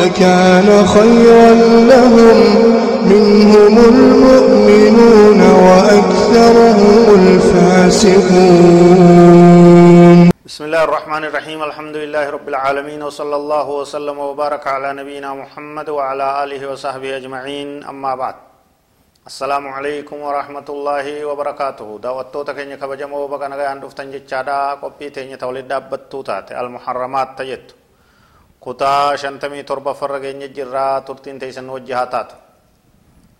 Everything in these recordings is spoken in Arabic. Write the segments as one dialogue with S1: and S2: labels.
S1: لكان خيرا لهم. منهم المؤمنون وأكثرهم الفاسقون.
S2: بسم الله الرحمن الرحيم. الحمد لله رب العالمين وصلى الله وسلم وبارك على نبينا محمد وعلى آله وصحبه أجمعين. أما بعد السلام عليكم ورحمة الله وبركاته. دعوتو تكيني كبجمو بغانا غيان دفتن جتشادا قبي تيني تولد دابتو تاتي. المحرمات تجت كتا شنتمي تربة فرقيني جرا ترتين تيسن وجهاتات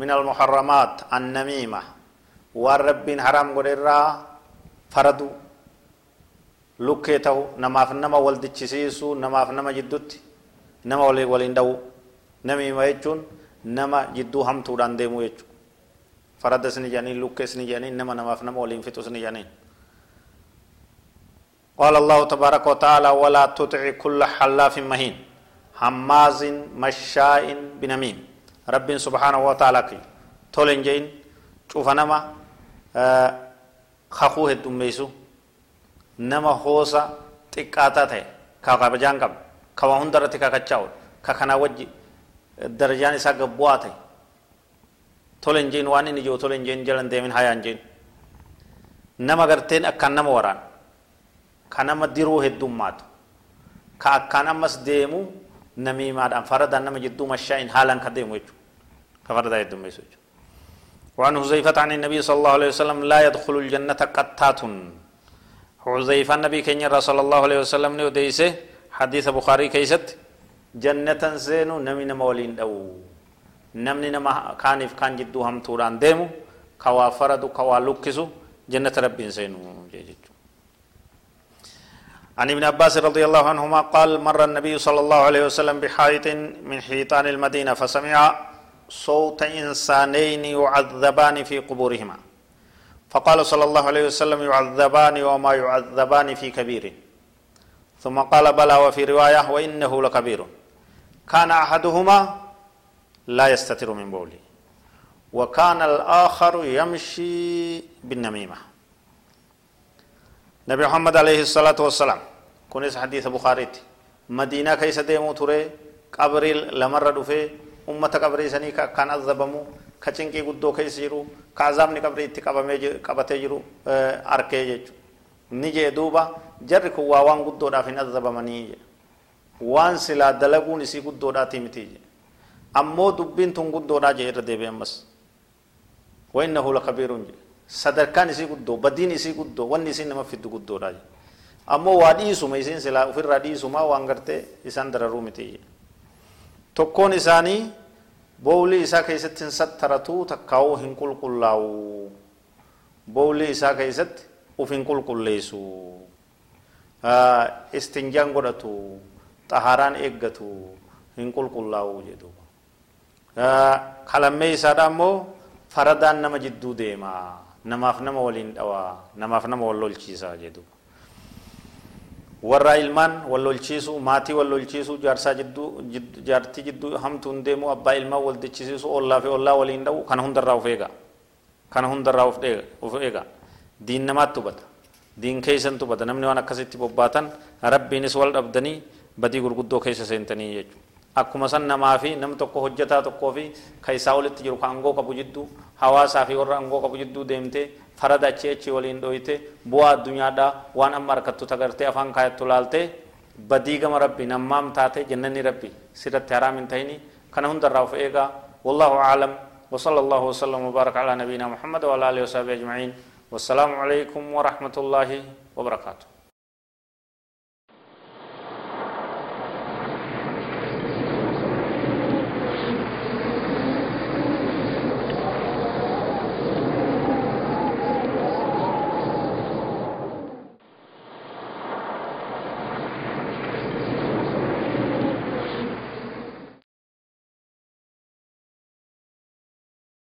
S2: من المحرمات النميمة والربين حرام قرر فردو lukkee ta'u namaaf nama wal dichisiisu namaaf nama jiddutti nama waliin dha'u namiima jechuun nama jidduu hamtuudhaan deemu jechuudha farada sini jedhanii lukkee sini jedhanii nama namaaf nama waliin fixu sini jedhanii قال الله تبارك وتعالى ولا تطع كل حلاف مهين هماز مشاء بنميم. رب سبحانه وتعالى كي تولن جين شوف نما آه، خخوه الدميسو نما خوصا تكاتا ته كاقا بجان كب كوا هندر تكا كچاو وجي درجاني ساق بوا ته. تولنجين واني نجو تولن جلن ديمين حيان جين نما غرتين اکان نما وران nama diruu heddummaatu. Ka akkaan ammas deemu namiimaadhaan faradaan nama jidduu mashaa'in haalaan ka deemu jechuudha ka faradaa heddummeessu jechuudha وعن حذيفة عن النبي صلى الله عليه وسلم لا يدخل الجنة قتات حذيفة النبي كنيا صلى الله عليه وسلم نيو ديسه حديث بخاري كيست جنة سينو نمي نما ولين دو نمني نما كانف كان جدو هم توران ديمو كوا فردو كوا لوكسو جنة ربين سينو عن ابن عباس رضي الله عنهما قال مر النبي صلى الله عليه وسلم بحائط من حيطان المدينة فسمع صوت إنسانين يعذبان في قبورهما. فقال صلى الله عليه وسلم يعذبان وما يعذبان في كبير ثم قال بلى وفي رواية وإنه لكبير. كان أحدهما لا يستتر من بوله وكان الآخر يمشي بالنميمة. نبي محمد عليه الصلاة والسلام كنس حديث بخاري مدينة كيس ديمو تري قبر لمر دفه أمة قبر سني كان أذبمو ka cinqii guddoo keessa jiru ka azaabni qabrii itti qabamee qabatee jiru arkee jechuudha ni jee duuba jarri kun waa waan guddoodhaaf hin azabamanii jedha waan silaa dalaguun isii guddoodhaati miti jedha ammoo dubbiin tun sadarkaan isii guddoo badiin isii guddoo wanni isiin nama fiddu guddoodha ammoo waa dhiisuma isiin silaa ofirraa dhiisumaa waan gartee isaan dararuu miti tokkoon isaanii bowli isaa keessatti hin sattaratuu takkaa'uu hin qulqullaa'u bowli isaa keessatti uf hin qulqulleessu istinjaan godhatu xahaaraan eeggatu hin qulqullaa'u jedhu kalammee isaadha ammoo faradaan nama jidduu deema namaaf nama waliin dhawaa namaaf nama wal lolchiisaa jedhu warra ilmaan wal lolchiisu maatii wal lolchiisu jaarsaa jidduu jaartii jidduu hamtuun deemu abbaa ilmaa wal dichisiisu ollaa fi ollaa waliin dha'u kana hundarraa of eega kana hundarraa of eega diin namaatti hubata diin keessan hubata namni waan akkasitti bobbaatan rabbiinis wal dhabdanii badii gurguddoo keessa seentanii jechuudha. akkuma san namaa fi nam tokko hojjetaa tokkoo fi ka isaa jiru ka qabu jidduu hawaasaa fi warra angoo qabu jidduu deemtee farada achi achi waliin dhoyte bu'aa addunyaadhaa waan amma harkattu tagartee afaan kaayattu laaltee badii gama rabbi nammaam taate jannanni rabbi sirratti haraam hin tahini kana hundarraa of eegaa wallahu aclam وصلى الله وسلم وبارك على نبينا محمد وعلى اله وصحبه اجمعين والسلام عليكم ورحمه الله وبركاته